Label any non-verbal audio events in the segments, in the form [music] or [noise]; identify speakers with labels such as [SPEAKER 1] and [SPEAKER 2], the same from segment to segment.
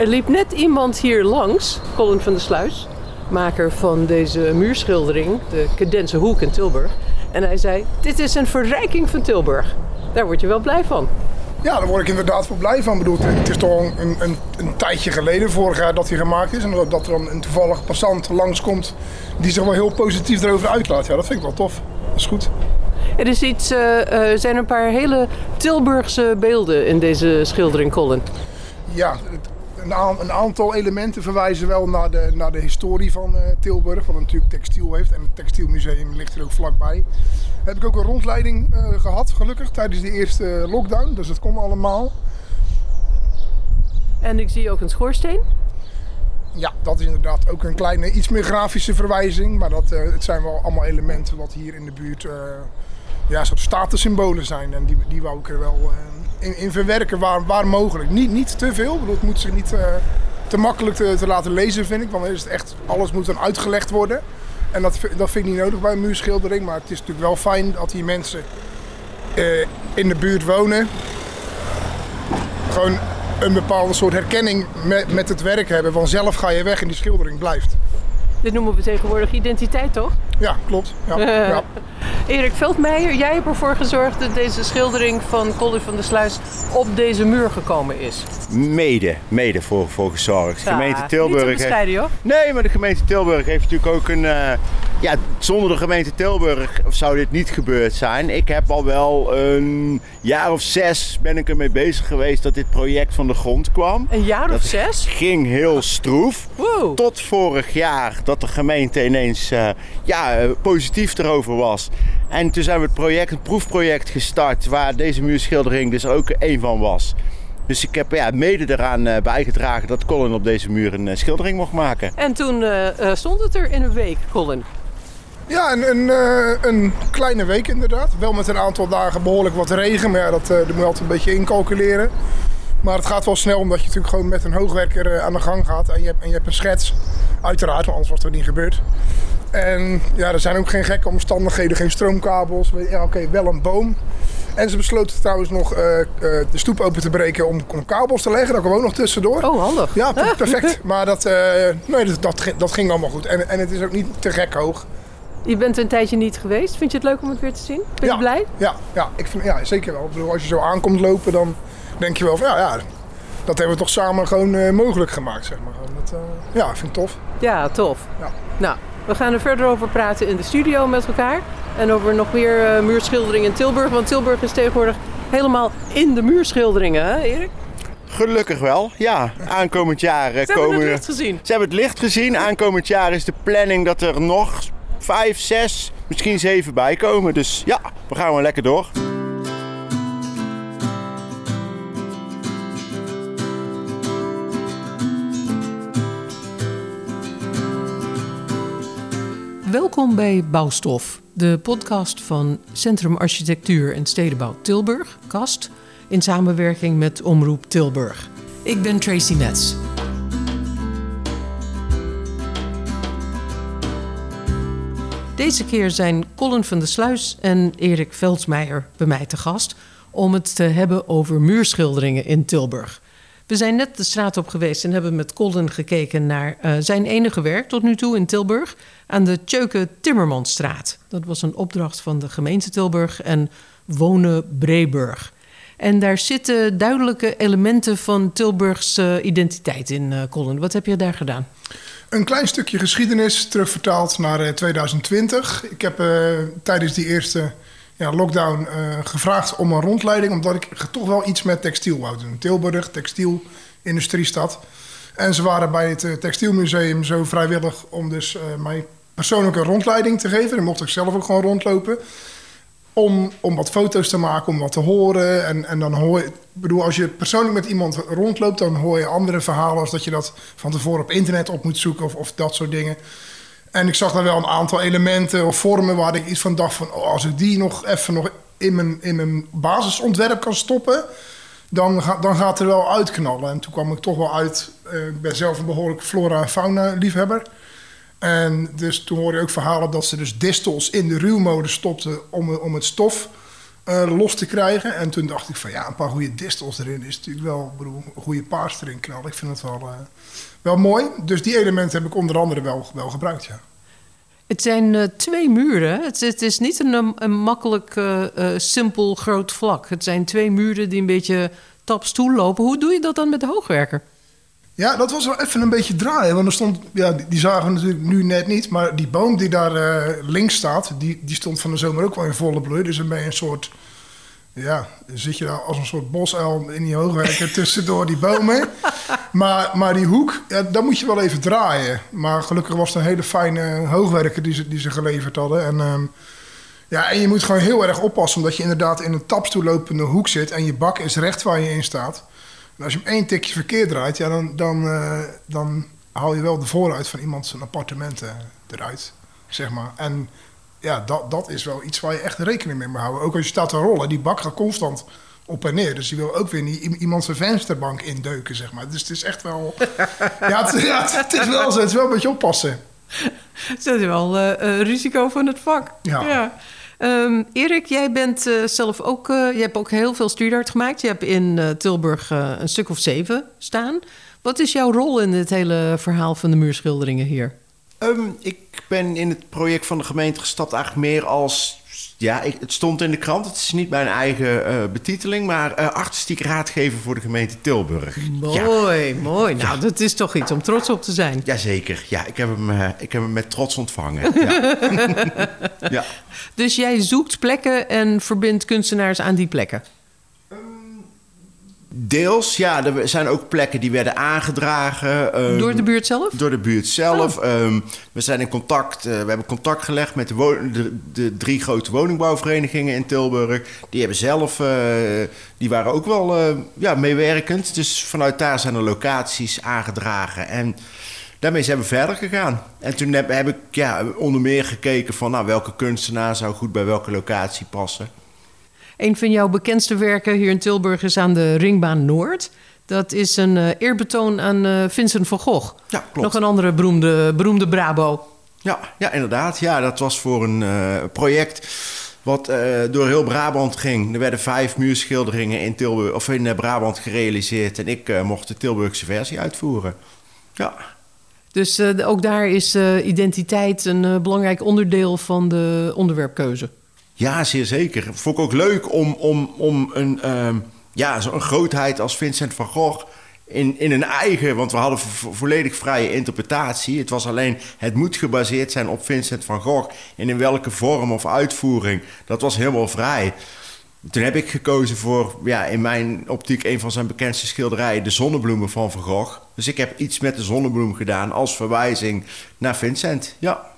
[SPEAKER 1] Er liep net iemand hier langs, Colin van der Sluis, maker van deze muurschildering, de Cadense Hoek in Tilburg. En hij zei: Dit is een verrijking van Tilburg. Daar word je wel blij van.
[SPEAKER 2] Ja, daar word ik inderdaad wel blij van. Ik bedoel, het is toch een, een, een tijdje geleden, vorig jaar, dat hij gemaakt is. En dat, dat er dan een toevallig passant langskomt die zich wel heel positief erover uitlaat. Ja, dat vind ik wel tof. Dat is goed.
[SPEAKER 1] Er is iets, uh, zijn een paar hele Tilburgse beelden in deze schildering, Colin.
[SPEAKER 2] Ja, een, een, aantal elementen verwijzen wel naar de, naar de historie van uh, Tilburg, wat natuurlijk textiel heeft. En het textielmuseum ligt er ook vlakbij. Heb ik ook een rondleiding uh, gehad, gelukkig, tijdens de eerste lockdown. Dus dat kon allemaal.
[SPEAKER 1] En ik zie ook een schoorsteen.
[SPEAKER 2] Ja, dat is inderdaad ook een kleine, iets meer grafische verwijzing. Maar dat, uh, het zijn wel allemaal elementen wat hier in de buurt ja, soort statussymbolen zijn. En die, die wou ik er wel in, in verwerken waar, waar mogelijk. Niet, niet te veel, bedoel, het moet zich niet uh, te makkelijk te, te, laten lezen, vind ik. Want is het echt, alles moet dan uitgelegd worden. En dat, dat vind ik niet nodig bij een muurschildering. Maar het is natuurlijk wel fijn dat die mensen uh, in de buurt wonen. Gewoon een bepaalde soort herkenning met, met het werk hebben. Vanzelf ga je weg en die schildering blijft.
[SPEAKER 1] Dit noemen we tegenwoordig identiteit, toch?
[SPEAKER 2] Ja, klopt. Ja, ja.
[SPEAKER 1] Erik Veldmeijer, jij hebt ervoor gezorgd dat deze schildering van Colin van der Sluis op deze muur gekomen is.
[SPEAKER 3] Mede, mede voor, voor gezorgd.
[SPEAKER 1] Ja, gemeente Tilburg. Niet heeft... hoor.
[SPEAKER 3] Nee, maar de gemeente Tilburg heeft natuurlijk ook een. Uh, ja, zonder de gemeente Tilburg zou dit niet gebeurd zijn. Ik heb al wel een jaar of zes ben ik ermee bezig geweest dat dit project van de grond kwam.
[SPEAKER 1] Een jaar
[SPEAKER 3] dat
[SPEAKER 1] of zes?
[SPEAKER 3] Ging heel stroef.
[SPEAKER 1] Wow.
[SPEAKER 3] Tot vorig jaar dat de gemeente ineens uh, ja, positief erover was. En toen zijn we het project, een proefproject gestart waar deze muurschildering dus ook een van was. Dus ik heb ja, mede eraan uh, bijgedragen dat Colin op deze muur een schildering mocht maken.
[SPEAKER 1] En toen uh, stond het er in een week, Colin?
[SPEAKER 2] Ja, een, een, een, kleine week inderdaad. Wel met een aantal dagen behoorlijk wat regen, maar ja, dat, dat moet je altijd een beetje incalculeren. Maar het gaat wel snel omdat je natuurlijk gewoon met een hoogwerker aan de gang gaat. En je hebt, en je hebt een schets, uiteraard, want anders was het niet gebeurd. En ja, er zijn ook geen gekke omstandigheden, geen stroomkabels. Ja, oké, wel een boom. En ze besloten trouwens nog uh, uh, de stoep open te breken om, om, kabels te leggen. Dat kwam ook nog tussendoor.
[SPEAKER 1] Oh, handig.
[SPEAKER 2] Ja, [laughs] perfect. maar dat, uh, nee, dat, dat, dat, ging allemaal goed. En, en het is ook niet te gek hoog.
[SPEAKER 1] Je bent een tijdje niet geweest. Vind je het leuk om het weer te zien? Ben
[SPEAKER 2] ja,
[SPEAKER 1] je blij?
[SPEAKER 2] Ja, ja, ik vind, ja, zeker wel. Ik bedoel, als je zo aankomt lopen, dan denk je wel van ja, ja dat hebben we toch samen gewoon mogelijk gemaakt. Zeg maar. dat, ja, vind ik tof.
[SPEAKER 1] Ja, tof. Ja. Nou, we gaan er verder over praten in de studio met elkaar. En over nog meer uh, muurschilderingen in Tilburg. Want Tilburg is tegenwoordig helemaal in de muurschilderingen, hè Erik?
[SPEAKER 3] Gelukkig wel, ja. Aankomend jaar
[SPEAKER 1] uh,
[SPEAKER 3] Ze
[SPEAKER 1] komen... hebben het licht gezien.
[SPEAKER 3] Ze hebben het licht gezien. Aankomend jaar is de planning dat er nog vijf, zes, misschien zeven bij komen. Dus ja, we gaan wel lekker door.
[SPEAKER 1] Welkom bij Bouwstof, de podcast van Centrum Architectuur en Stedenbouw Tilburg, KAST, in samenwerking met Omroep Tilburg. Ik ben Tracy Metz. Deze keer zijn Colin van der Sluis en Erik Veldsmeijer bij mij te gast om het te hebben over muurschilderingen in Tilburg. We zijn net de straat op geweest en hebben met Colin gekeken naar uh, zijn enige werk tot nu toe in Tilburg aan de Tjeuke Timmermansstraat. Dat was een opdracht van de gemeente Tilburg en Wonen Breburg. En daar zitten duidelijke elementen van Tilburgs uh, identiteit in, uh, Colin. Wat heb je daar gedaan?
[SPEAKER 2] Een klein stukje geschiedenis terugvertaald naar 2020. Ik heb tijdens die eerste ja, lockdown uh, gevraagd om een rondleiding, omdat ik toch wel iets met textiel wou doen. Tilburg, textiel, industriestad. En ze waren bij het Textielmuseum zo vrijwillig om dus mij persoonlijke rondleiding te geven. Dan mocht ik zelf ook gewoon rondlopen. Om, om wat foto's te maken, om wat te horen. En, en dan hoor je, bedoel, als je persoonlijk met iemand rondloopt, dan hoor je andere verhalen als dat je dat van tevoren op internet op moet zoeken of, of dat soort dingen. En ik zag daar wel een aantal elementen of vormen waar ik iets van dacht van... Oh, als ik die nog even nog in mijn, in mijn basisontwerp kan stoppen... Dan, dan gaat er wel uitknallen. En toen kwam ik toch wel uit... Uh, ik ben zelf een behoorlijk flora- en fauna-liefhebber. En dus toen hoorde ik ook verhalen dat ze dus distels in de ruwmode stopten... om, om het stof eh, los te krijgen. En toen dacht ik van ja, een paar goede distels erin is natuurlijk wel, bedoel, een goede paars erin knallen. Ik vind het wel, eh, wel mooi. Dus die elementen heb ik onder andere wel, wel gebruikt, ja.
[SPEAKER 1] Het zijn eh, twee muren. Het, het is niet een, een makkelijk, simpel, groot vlak. Het zijn twee muren die een beetje tapstoel lopen. Hoe doe je dat dan met de hoogwerker?
[SPEAKER 2] Ja, dat was wel even een beetje draaien. Want er stond, ja, die, zagen we natuurlijk nu net niet. Maar die boom die daar eh, links staat, die, die stond van de zomer ook wel in volle bloei. Dus dan ben je een soort, ja, zit je daar als een soort bosuil in die hoogwerker [laughs] tussendoor die bomen. Maar, maar die hoek, ja, daar moet je wel even draaien. Maar gelukkig was het een hele fijne hoogwerker die ze, die ze geleverd hadden. En, ehm, ja, en je moet gewoon heel erg oppassen, omdat je inderdaad in een tapstoelopende hoek zit en je bak is recht waar je in staat. Als je hem één tikje verkeerd draait, ja, dan, dan, eh, dan haal je wel de vooruit van iemand zijn appartement eh, eruit, zeg maar. En ja, dat, dat is wel iets waar je echt rekening mee moet houden. Ook als je staat te rollen, die bak gaat constant op en neer. Dus die wil ook weer niet iemand zijn vensterbank indeuken, zeg maar. Dus het is echt wel... [laughs] ja, het, ja, het, het is wel zo. Het is wel een beetje oppassen. [laughs]
[SPEAKER 1] Dat is wel eh, risico van het vak.
[SPEAKER 2] Ja.
[SPEAKER 1] Ehm, Erik, jij bent eh, zelf ook, eh, je hebt ook heel veel street art gemaakt. Je hebt in eh, Tilburg een stuk of zeven staan. Wat is jouw rol in dit hele verhaal van de muurschilderingen hier?
[SPEAKER 3] Ehm, ik ben in het project van de gemeente gestapt eigenlijk meer als... Ja, ik, het stond in de krant. Het is niet mijn eigen eh, betiteling... maar eh, artistiek raadgever voor de gemeente Tilburg. Ja,
[SPEAKER 1] Mooi, mooi. Nou, dat is toch iets om trots op te zijn.
[SPEAKER 3] jazeker. Ja, ik heb, hem, eh, ik heb hem met trots ontvangen. [laughs] Ja. ja.
[SPEAKER 1] Dus jij zoekt plekken en verbindt kunstenaars aan die plekken.
[SPEAKER 3] Deels, ja. Er zijn ook plekken die werden aangedragen. ehm,
[SPEAKER 1] Door de buurt zelf?
[SPEAKER 3] Door de buurt zelf. Ehm, we zijn in contact, eh, we hebben contact gelegd met de, de drie grote woningbouwverenigingen in Tilburg. Die hebben zelf, eh, die waren ook wel eh, ja, meewerkend. Dus vanuit daar zijn er locaties aangedragen. En daarmee zijn we verder gegaan. En toen heb, heb ik ja, onder meer gekeken van nou, welke kunstenaar zou goed bij welke locatie passen.
[SPEAKER 1] Een van jouw bekendste werken hier in Tilburg is aan de Ringbaan Noord. Dat is een eh, eerbetoon aan eh, Vincent van Gogh.
[SPEAKER 3] Ja, klopt.
[SPEAKER 1] Nog een andere beroemde, beroemde Brabo.
[SPEAKER 3] Ja, ja, inderdaad. Ja, dat was voor een eh, project wat door heel Brabant ging. Er werden vijf muurschilderingen in, Tilburg, of in Brabant gerealiseerd. En ik mocht de Tilburgse versie uitvoeren. Ja,
[SPEAKER 1] Dus ook daar is identiteit een belangrijk onderdeel van de onderwerpkeuze.
[SPEAKER 3] Ja zeer zeker. Vond ik ook leuk om, om, om een, ehm, ja, zo'n grootheid als Vincent van Gogh... In, in een eigen, want we hadden vo- volledig vrije interpretatie. Het was alleen, het moet gebaseerd zijn op Vincent van Gogh. En in welke vorm of uitvoering, dat was helemaal vrij. Toen heb ik gekozen voor, ja, in mijn optiek, een van zijn bekendste schilderijen, de zonnebloemen van Van Gogh. Dus ik heb iets met de zonnebloem gedaan als verwijzing naar Vincent. Ja,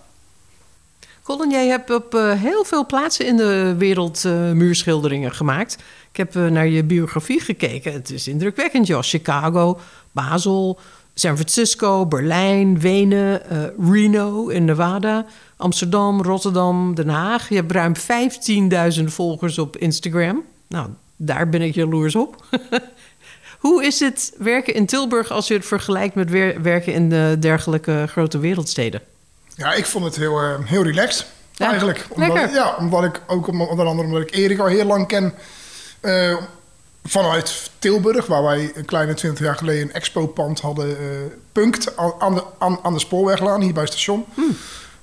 [SPEAKER 1] Colin, jij hebt op eh, heel veel plaatsen in de wereld eh, muurschilderingen gemaakt. Ik heb eh, naar je biografie gekeken. Het is indrukwekkend, joh. Chicago, Basel, San Francisco, Berlijn, Wenen, Reno in Nevada, Amsterdam, Rotterdam, Den Haag. Je hebt ruim 15.000 volgers op Instagram. Nou, daar ben ik jaloers op. [laughs] Hoe is het werken in Tilburg als je het vergelijkt met wer- werken in de dergelijke grote wereldsteden?
[SPEAKER 2] Ja, ik vond het heel, eh, heel relaxed.
[SPEAKER 1] Ja,
[SPEAKER 2] eigenlijk. Omdat,
[SPEAKER 1] lekker.
[SPEAKER 2] Ja, omdat ik ook onder andere omdat ik Erik al heel lang ken. eh, vanuit Tilburg, waar wij een kleine 20 jaar geleden een expo-pand hadden. eh punkt aan, de, aan, aan de spoorweglaan, hier bij het station.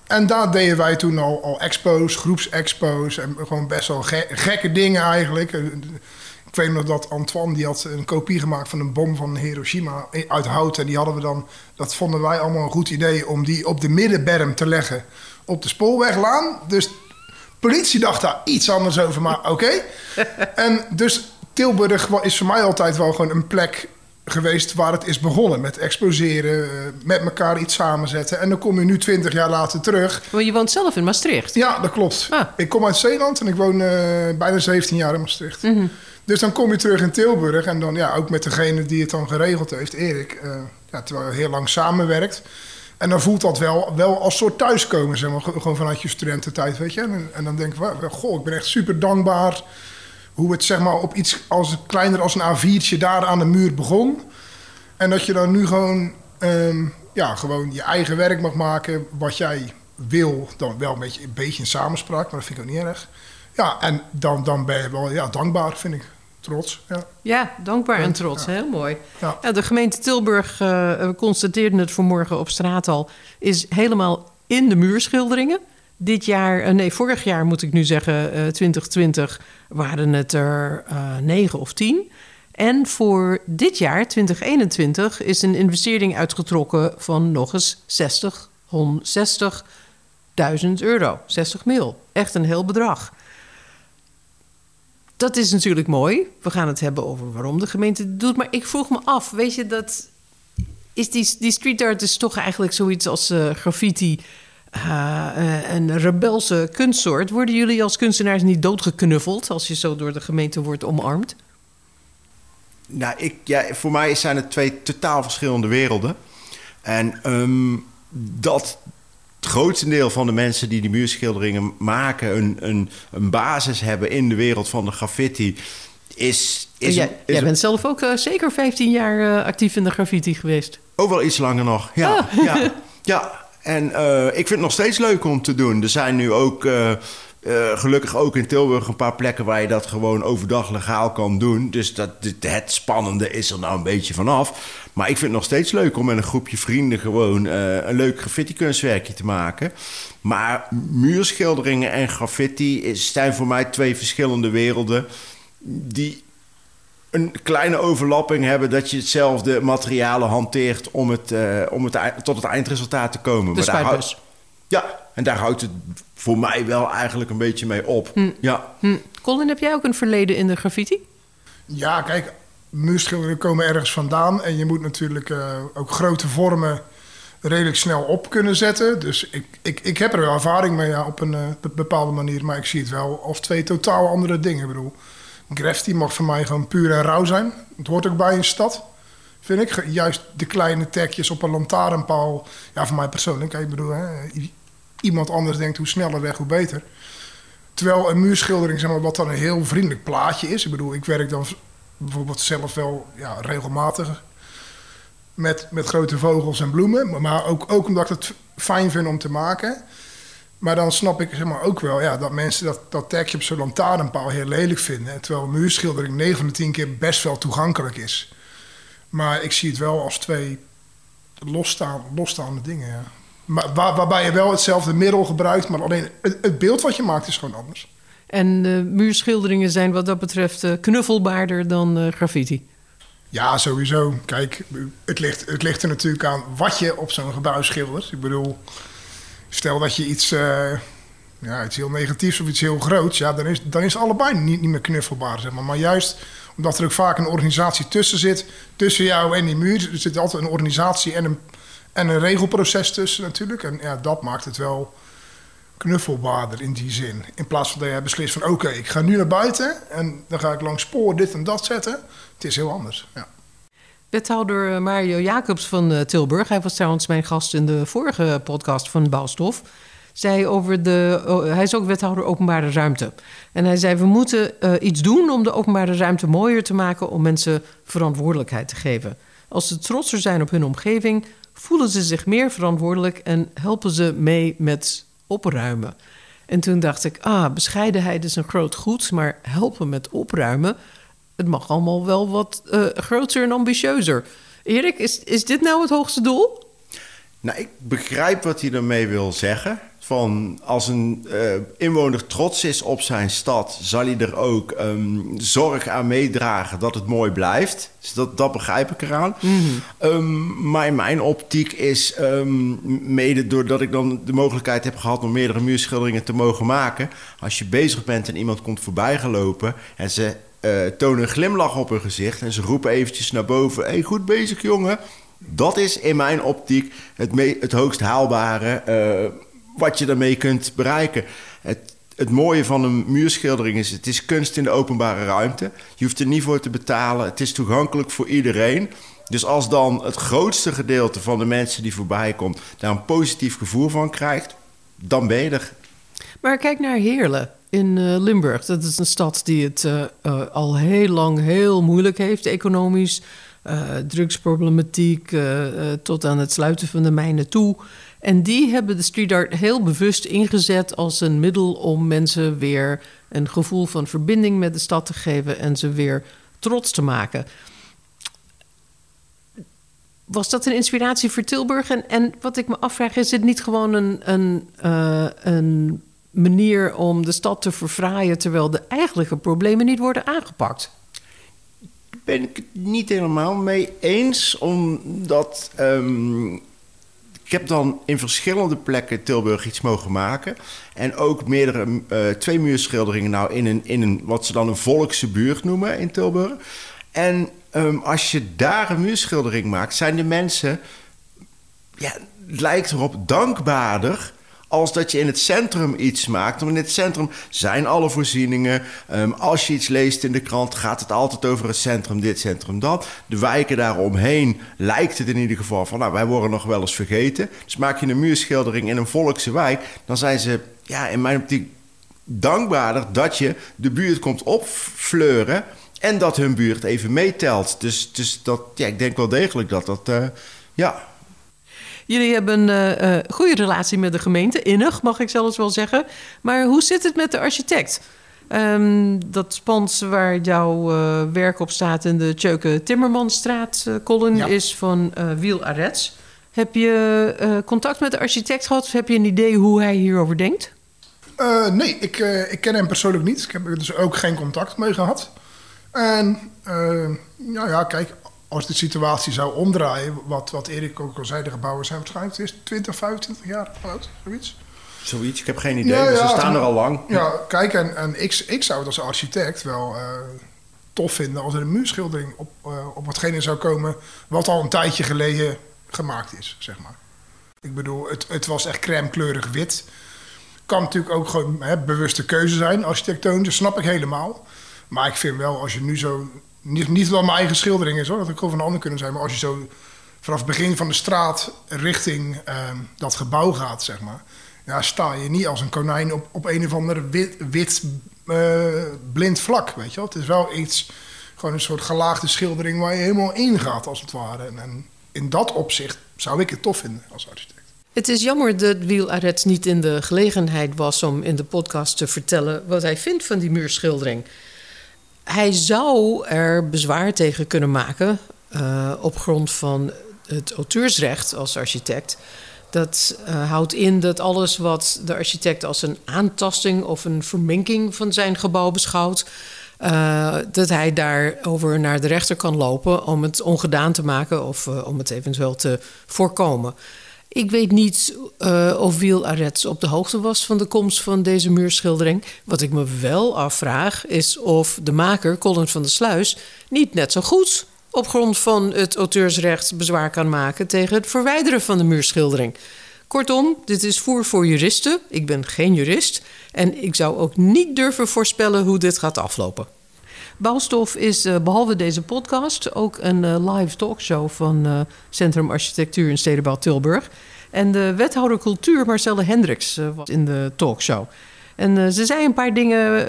[SPEAKER 2] En daar deden wij toen al, al expo's, groepsexpo's. En gewoon best wel ge- gekke dingen eigenlijk. Ik weet nog dat Antoine die had een kopie gemaakt van een bom van Hiroshima uit hout. En die hadden we dan, dat vonden wij allemaal een goed idee om die op de middenberm te leggen op de spoorweglaan. Dus politie dacht daar iets anders over, maar oké. [laughs] en dus Tilburg is voor mij altijd wel gewoon een plek geweest waar het is begonnen. Met exposeren, eh, met elkaar iets samenzetten. En dan kom je nu twintig jaar later terug.
[SPEAKER 1] Want je woont zelf in Maastricht.
[SPEAKER 2] Ja, dat klopt.
[SPEAKER 1] Ah.
[SPEAKER 2] Ik kom uit Zeeland en ik woon eh, bijna 17 jaar in Maastricht. Dus dan kom je terug in Tilburg en dan ja, ook met degene die het dan geregeld heeft, Erik. eh, ja, terwijl je heel lang samenwerkt. En dan voelt dat wel, wel als soort thuiskomen, zeg maar. Gewoon vanuit je studententijd, weet je. En, en dan denk ik, goh, ik ben echt super dankbaar hoe het zeg maar op iets als kleiner als een A4'tje daar aan de muur begon. En dat je dan nu gewoon, ehm, ja, gewoon je eigen werk mag maken wat jij wil. Dan wel een beetje, een beetje in samenspraak, maar dat vind ik ook niet erg. Ja, en dan, dan ben je wel ja, dankbaar, vind ik. Trots, ja.
[SPEAKER 1] Ja, dankbaar en trots.
[SPEAKER 2] ja.
[SPEAKER 1] Heel mooi.
[SPEAKER 2] Ja.
[SPEAKER 1] Ja, de gemeente Tilburg, eh, we constateerden het vanmorgen op straat al... is helemaal in de muurschilderingen. Dit jaar, eh, nee, vorig jaar moet ik nu zeggen, eh 2020... waren het er eh negen of tien. En voor dit jaar, 2021, is een investering uitgetrokken... van nog eens 60, 60.000 euro. 60 mil. Echt een heel bedrag. Dat is natuurlijk mooi. We gaan het hebben over waarom de gemeente het doet. Maar ik vroeg me af, weet je, dat is die, die street art is toch eigenlijk zoiets als eh, graffiti, eh, een rebelse kunstsoort. Worden jullie als kunstenaars niet doodgeknuffeld als je zo door de gemeente wordt omarmd?
[SPEAKER 3] Nou, ik, ja, voor mij zijn het twee totaal verschillende werelden. En ehm, dat het grootste deel van de mensen die die muurschilderingen maken... een, een, een basis hebben in de wereld van de graffiti... is, is,
[SPEAKER 1] jij,
[SPEAKER 3] is
[SPEAKER 1] jij bent zelf ook eh, zeker 15 jaar eh, actief in de graffiti geweest.
[SPEAKER 3] ook wel iets langer nog. Ja,
[SPEAKER 1] Ah.
[SPEAKER 3] ja, ja. en eh, ik vind het nog steeds leuk om te doen. Er zijn nu ook... eh, gelukkig ook in Tilburg een paar plekken waar je dat gewoon overdag legaal kan doen. Dus dat, het- spannende is er nou een beetje vanaf. Maar ik vind het nog steeds leuk om met een groepje vrienden gewoon eh, een leuk graffiti kunstwerkje te maken. Maar muurschilderingen en graffiti zijn voor mij twee verschillende werelden die een kleine overlapping hebben dat je hetzelfde materialen hanteert om, het, eh, om het, tot het eindresultaat te komen.
[SPEAKER 1] De
[SPEAKER 3] Maar daar ja, en daar houdt het voor mij wel eigenlijk een beetje mee op. Ja.
[SPEAKER 1] Hm. Colin, heb jij ook een verleden in de graffiti?
[SPEAKER 2] Ja, kijk, muurschilderingen komen ergens vandaan. En je moet natuurlijk eh, ook grote vormen redelijk snel op kunnen zetten. Dus ik, ik, ik heb er wel ervaring mee ja, op een eh, be- bepaalde manier. Maar ik zie het wel als twee totaal andere dingen. Ik bedoel, graffiti mag voor mij gewoon puur en rauw zijn. Het hoort ook bij een stad, vind ik. Juist de kleine tekjes op een lantaarnpaal. Ja, voor mij persoonlijk. Ik bedoel, hè, iemand anders denkt hoe sneller weg, hoe beter. Terwijl een muurschildering, zeg maar, wat dan een heel vriendelijk plaatje is. Ik bedoel, ik werk dan bijvoorbeeld zelf wel ja, regelmatig met, met grote vogels en bloemen. maar- ook, ook omdat ik het fijn vind om te maken. Maar dan snap ik zeg maar, ook wel ja, dat mensen dat, dat tekje op zo'n lantaarnpaal heel lelijk vinden. Terwijl een muurschildering 9 van de 10 keer best wel toegankelijk is. Maar ik zie het wel als twee losstaan, losstaande dingen. Ja. Maar waar, waarbij je wel hetzelfde middel gebruikt, maar alleen het, het beeld wat je maakt is gewoon anders.
[SPEAKER 1] En de muurschilderingen zijn wat dat betreft eh, knuffelbaarder dan eh, graffiti.
[SPEAKER 2] Ja, sowieso. Kijk, het ligt, het ligt er natuurlijk aan wat je op zo'n gebouw schildert. Ik bedoel, stel dat je iets, eh, ja, iets heel negatiefs of iets heel groots... Ja, dan is, dan is het allebei niet, niet meer knuffelbaar, zeg maar. Maar juist omdat er ook vaak een organisatie tussen zit... tussen jou en die muur, er zit altijd een organisatie en een, en een regelproces tussen natuurlijk. En ja, dat maakt het wel knuffelbaarder in die zin. In plaats van dat je beslist van... oké, ik ga nu naar buiten en dan ga ik langs spoor dit en dat zetten. Het is heel anders, ja.
[SPEAKER 1] Wethouder Mario Jacobs van eh, Tilburg, hij was trouwens mijn gast in de vorige podcast van Bouwstof, zei over de. hij is ook wethouder openbare ruimte. En hij zei: We moeten eh, iets doen om de openbare ruimte mooier te maken, om mensen verantwoordelijkheid te geven. Als ze trotser zijn op hun omgeving, voelen ze zich meer verantwoordelijk en helpen ze mee met opruimen. En toen dacht ik: Ah, bescheidenheid is een groot goed, maar helpen met opruimen het mag allemaal wel wat eh, groter en ambitieuzer. Erik, is, is dit nou het hoogste doel?
[SPEAKER 3] Nou, ik begrijp wat hij ermee wil zeggen. Van als een eh, inwoner trots is op zijn stad, zal hij er ook ehm, zorg aan meedragen dat het mooi blijft. Dus dat, dat begrijp ik eraan. Ehm, maar in mijn optiek is ehm, mede doordat ik dan de mogelijkheid heb gehad om meerdere muurschilderingen te mogen maken. Als je bezig bent en iemand komt voorbij gelopen en ze eh, tonen een glimlach op hun gezicht en ze roepen eventjes naar boven: hey, goed bezig, jongen. Dat is in mijn optiek het, me- het hoogst haalbare eh, wat je daarmee kunt bereiken. Het, het mooie van een muurschildering is: het is kunst in de openbare ruimte. Je hoeft er niet voor te betalen. Het is toegankelijk voor iedereen. Dus als dan het grootste gedeelte van de mensen die voorbij komt daar een positief gevoel van krijgt, dan ben je er.
[SPEAKER 1] Maar kijk naar Heerlen in eh, Limburg. Dat is een stad die het eh, eh, al heel lang heel moeilijk heeft, economisch. drugsproblematiek tot aan het sluiten van de mijnen toe. En die hebben de street art heel bewust ingezet als een middel om mensen weer een gevoel van verbinding met de stad te geven en ze weer trots te maken. Was dat een inspiratie voor Tilburg? En, en wat ik me afvraag, is het niet gewoon een, een, uh, een manier om de stad te verfraaien terwijl de eigenlijke problemen niet worden aangepakt?
[SPEAKER 3] Ben ik het niet helemaal mee eens, omdat um, ik heb dan in verschillende plekken Tilburg iets mogen maken. En ook meerdere, uh, twee muurschilderingen nou in een, in een, wat ze dan een volkse buurt noemen in Tilburg. En um, als je daar een muurschildering maakt, zijn de mensen, ja, het lijkt erop dankbaarder als dat je in het centrum iets maakt. Want in het centrum zijn alle voorzieningen. Um, als je iets leest in de krant, gaat het altijd over het centrum, dit centrum, dat. De wijken daaromheen lijkt het in ieder geval van, nou, wij worden nog wel eens vergeten. Dus maak je een muurschildering in een volkse wijk, dan zijn ze, ja, in mijn optiek dankbaarder dat je de buurt komt opfleuren en dat hun buurt even meetelt. Dus, dus dat, ja, ik denk wel degelijk dat dat, uh, ja,
[SPEAKER 1] Jullie hebben een uh, goede relatie met de gemeente, innig mag ik zelfs wel zeggen. Maar hoe zit het met de architect? Um, dat spons waar jouw uh, werk op staat in de Tjeuke Timmermansstraat, uh, Colin, ja. is van Wiel Arets. Heb je contact met de architect gehad of heb je een idee hoe hij hierover denkt?
[SPEAKER 2] nee, ik, ik ken hem persoonlijk niet. Ik heb er dus ook geen contact mee gehad. En nou ja, kijk, als de situatie zou omdraaien, wat, wat Erik ook al zei, de gebouwen zijn waarschijnlijk is 20, 25 jaar oud, zoiets.
[SPEAKER 3] Zoiets, ik heb geen idee, ja, ze staan er al lang.
[SPEAKER 2] Ja, kijk, en, en ik, ik zou het als architect wel uh, tof vinden als er een muurschildering op, uh, op watgene zou komen wat al een tijdje geleden gemaakt is, zeg maar. Ik bedoel, het, het was echt crème kleurig wit. Kan natuurlijk ook gewoon hè, bewuste keuze zijn, architectonisch, snap ik helemaal. Maar ik vind wel, als je nu zo niet, niet dat mijn eigen schildering is hoor, dat ik gewoon van een ander kunnen zijn. Maar als je zo vanaf het begin van de straat richting uh, dat gebouw gaat, zeg maar. Ja, sta je niet als een konijn op, op een of ander wit, wit uh, blind vlak, weet je wel. Het is wel iets, gewoon een soort gelaagde schildering waar je helemaal in gaat, als het ware. En, en in dat opzicht zou ik het tof vinden als architect.
[SPEAKER 1] Het is jammer dat Wiel Arets niet in de gelegenheid was om in de podcast te vertellen wat hij vindt van die muurschildering. Hij zou er bezwaar tegen kunnen maken uh, op grond van het auteursrecht als architect. Dat uh, houdt in dat alles wat de architect als een aantasting of een verminking van zijn gebouw beschouwt, uh, dat hij daarover naar de rechter kan lopen om het ongedaan te maken of om het eventueel te voorkomen. Ik weet niet uh, of Wiel Arets op de hoogte was van de komst van deze muurschildering. Wat ik me wel afvraag is of de maker, Colin van der Sluis, niet net zo goed op grond van het auteursrecht bezwaar kan maken tegen het verwijderen van de muurschildering. Kortom, dit is voer voor juristen. Ik ben geen jurist en ik zou ook niet durven voorspellen hoe dit gaat aflopen. Bouwstof is uh, behalve deze podcast ook een uh, live talkshow van uh, Centrum Architectuur en Stedenbouw Tilburg. En de wethouder cultuur Marcelle Hendricks was in de talkshow. En ze zei een paar dingen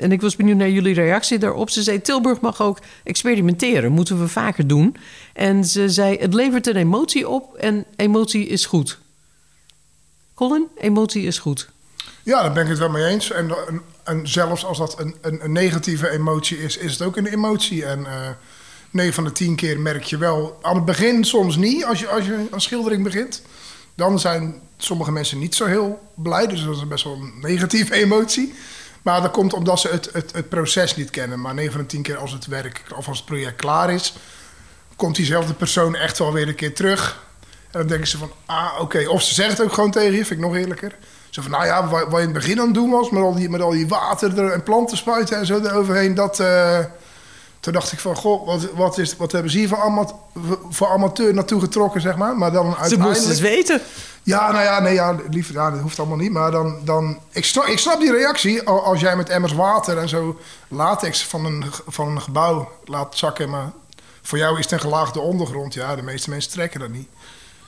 [SPEAKER 1] en ik was benieuwd naar jullie reactie daarop. Ze zei Tilburg mag ook experimenteren, moeten we vaker doen. En ze zei het levert een emotie op en emotie is goed. Colin, emotie is goed.
[SPEAKER 2] Ja, daar ben ik het wel mee eens. En, en zelfs als dat een, een, een, negatieve emotie is, is het ook een emotie. En uh, eh, 9 van de 10 keer merk je wel aan het begin soms niet, als je, als je een schildering begint. Dan zijn sommige mensen niet zo heel blij, dus dat is best wel een negatieve emotie. Maar dat komt omdat ze het, het, het proces niet kennen. Maar 9 van de 10 keer als het werk of als het project klaar is, komt diezelfde persoon echt wel weer een keer terug. En dan denken ze van, ah, oké. Of ze zegt het ook gewoon tegen je, vind ik nog eerlijker. Zo van, nou ja, wat, je in het begin aan het doen was... met al die, met al die water er en planten spuiten en zo eroverheen... dat... Uh, toen dacht ik van, goh, wat, wat, is, wat hebben ze hier voor, amat, voor amateur naartoe getrokken, zeg maar. Maar dan uiteindelijk...
[SPEAKER 1] Ze moesten het weten.
[SPEAKER 2] Ja, nou ja, nee, ja, lief, ja, dat hoeft allemaal niet. Maar dan, dan ik, snap, ik snap die reactie als jij met emmers water en zo latex van een, van een gebouw laat zakken. Maar voor jou is het een gelaagde ondergrond. Ja, de meeste mensen trekken dat niet.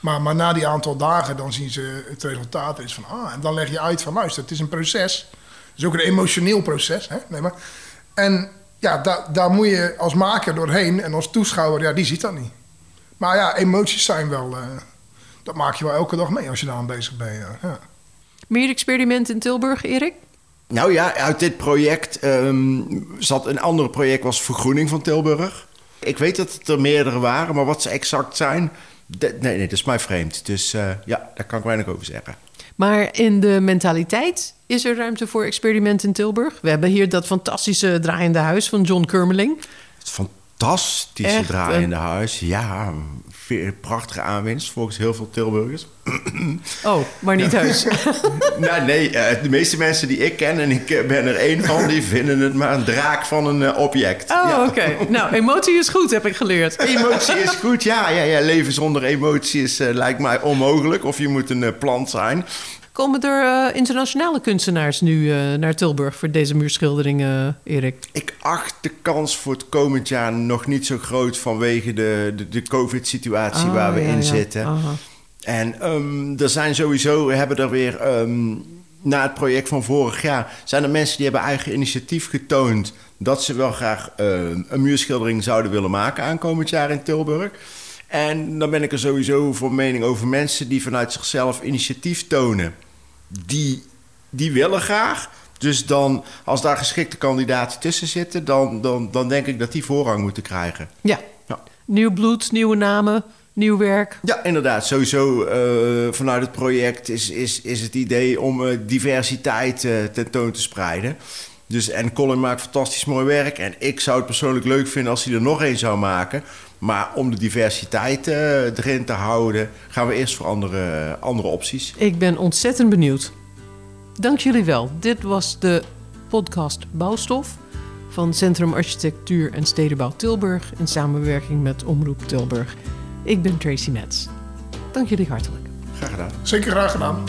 [SPEAKER 2] Maar, maar na die aantal dagen, dan zien ze het resultaat. Is van, ah, en dan leg je uit van, luister, het is een proces. Het is ook een emotioneel proces. Hè? Nee, maar, en ja, da- daar moet je als maker doorheen en als toeschouwer, ja, die ziet dat niet. Maar ja, emoties zijn wel, eh, dat maak je wel elke dag mee als je daar aan bezig bent. Ja. Ja.
[SPEAKER 1] Meer experimenten in Tilburg, Erik?
[SPEAKER 3] Nou ja, uit dit project ehm, zat een ander project, was vergroening van Tilburg. Ik weet dat het er meerdere waren, maar wat ze exact zijn, nee, nee, dat is mij vreemd. Dus eh, ja, daar kan ik weinig over zeggen.
[SPEAKER 1] Maar in de mentaliteit is er ruimte voor experimenten in Tilburg. We hebben hier dat fantastische draaiende huis van John Kurmeling.
[SPEAKER 3] Het fantastische
[SPEAKER 1] Echt,
[SPEAKER 3] draaiende huis. Ja, prachtige aanwinst volgens heel veel Tilburgers. [clears throat]
[SPEAKER 1] Oh, maar niet huis. [laughs] [laughs]
[SPEAKER 3] nou, nee, eh, de meeste mensen die ik ken, en ik eh, ben er één van, die vinden het maar een draak van een eh, object.
[SPEAKER 1] Oh,
[SPEAKER 3] Ja.
[SPEAKER 1] oké. Nou, emotie is goed, heb ik geleerd. [laughs]
[SPEAKER 3] Emotie is goed, ja, ja, ja. Leven zonder emotie is, lijkt mij onmogelijk. Of je moet een plant zijn.
[SPEAKER 1] Komen er eh, internationale kunstenaars nu eh, naar Tilburg voor deze muurschilderingen, Erik?
[SPEAKER 3] Ik acht de kans voor het komend jaar nog niet zo groot vanwege de, de, de COVID-situatie
[SPEAKER 1] Ah,
[SPEAKER 3] waar we
[SPEAKER 1] ja,
[SPEAKER 3] in
[SPEAKER 1] ja.
[SPEAKER 3] zitten.
[SPEAKER 1] Aha.
[SPEAKER 3] En ehm, er zijn sowieso, we hebben er weer ehm, na het project van vorig jaar, zijn er mensen die hebben eigen initiatief getoond dat ze wel graag een muurschildering zouden willen maken aankomend jaar in Tilburg. En dan ben ik er sowieso voor mening over mensen die vanuit zichzelf initiatief tonen. Die, die willen graag. Dus dan, als daar geschikte kandidaten tussen zitten, dan, dan, dan denk ik dat die voorrang moeten krijgen.
[SPEAKER 1] Ja.
[SPEAKER 3] Ja.
[SPEAKER 1] Nieuw bloed, nieuwe namen, nieuw werk.
[SPEAKER 3] Ja, inderdaad. Sowieso eh, vanuit het project is, is, is het idee om eh, diversiteit eh, tentoon te spreiden. Dus, en Colin maakt fantastisch mooi werk. En ik zou het persoonlijk leuk vinden als hij er nog één zou maken. Maar om de diversiteit eh, erin te houden, gaan we eerst voor andere, andere opties.
[SPEAKER 1] Ik ben ontzettend benieuwd. Dank jullie wel. Dit was de podcast Bouwstof van Centrum Architectuur en Stedenbouw Tilburg in samenwerking met Omroep Tilburg. Ik ben Tracy Metz. Dank jullie hartelijk.
[SPEAKER 3] Graag gedaan.
[SPEAKER 2] Zeker graag gedaan.